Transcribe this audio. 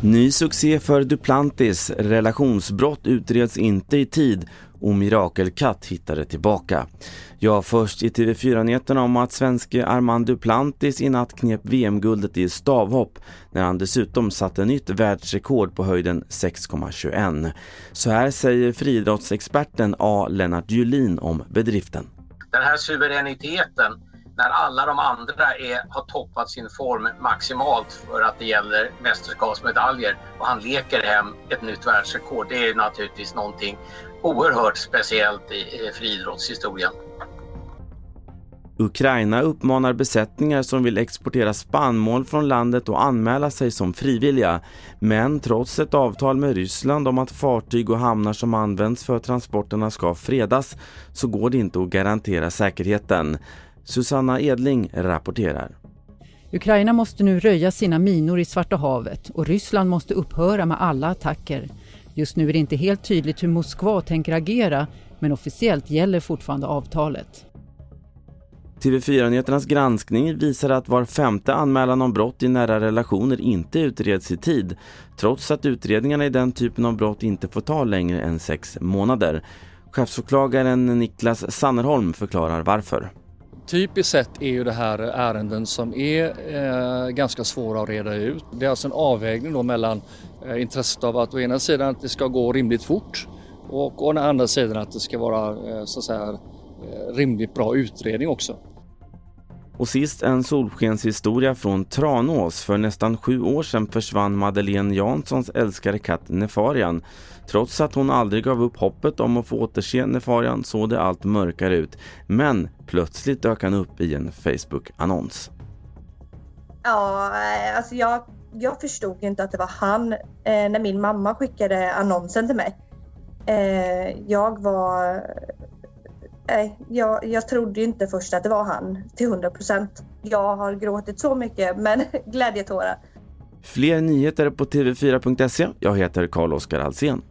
Ny succé för Duplantis. Relationsbrott utreds inte i tid och Mirakelkatt hittade tillbaka. Ja, först i TV4-nyheterna om att svenske Armand Duplantis i natt knep VM-guldet i stavhopp när han dessutom satte nytt världsrekord på höjden 6,21. Så här säger friidrottsexperten A. Lennart Julin om bedriften. Den här suveräniteten när alla de andra är, har toppat sin form maximalt för att det gäller mästerskapsmedaljer och han leker hem ett nytt världsrekord. Det är naturligtvis någonting oerhört speciellt i friidrottshistorien. Ukraina uppmanar besättningar som vill exportera spannmål från landet att anmäla sig som frivilliga. Men trots ett avtal med Ryssland om att fartyg och hamnar som används för transporterna ska fredas så går det inte att garantera säkerheten. Susanna Edling rapporterar. Ukraina måste nu röja sina minor i Svarta havet och Ryssland måste upphöra med alla attacker. Just nu är det inte helt tydligt hur Moskva tänker agera men officiellt gäller fortfarande avtalet. TV4-nyheternas granskning visar att var femte anmälan om brott i nära relationer inte utreds i tid trots att utredningarna i den typen av brott inte får ta längre än sex månader. Chefsåklagaren Niklas Sannerholm förklarar varför. Typiskt sett är ju det här ärenden som är eh, ganska svåra att reda ut. Det är alltså en avvägning då mellan eh, intresset av att å ena sidan att det ska gå rimligt fort och å andra sidan att det ska vara eh, så att säga, eh, rimligt bra utredning också. Och sist en solskenshistoria från Tranås. För nästan sju år sedan försvann Madeleine Janssons älskade katt Nefarian. Trots att hon aldrig gav upp hoppet om att få återse Nefarian såg det allt mörkare ut. Men plötsligt dök han upp i en Facebook-annons. Ja, eh, alltså jag, jag förstod inte att det var han eh, när min mamma skickade annonsen till mig. Eh, jag var Nej, jag, jag trodde inte först att det var han till 100 procent. Jag har gråtit så mycket, men glädjetårar. Fler nyheter på tv4.se. Jag heter Carl-Oskar Alsen.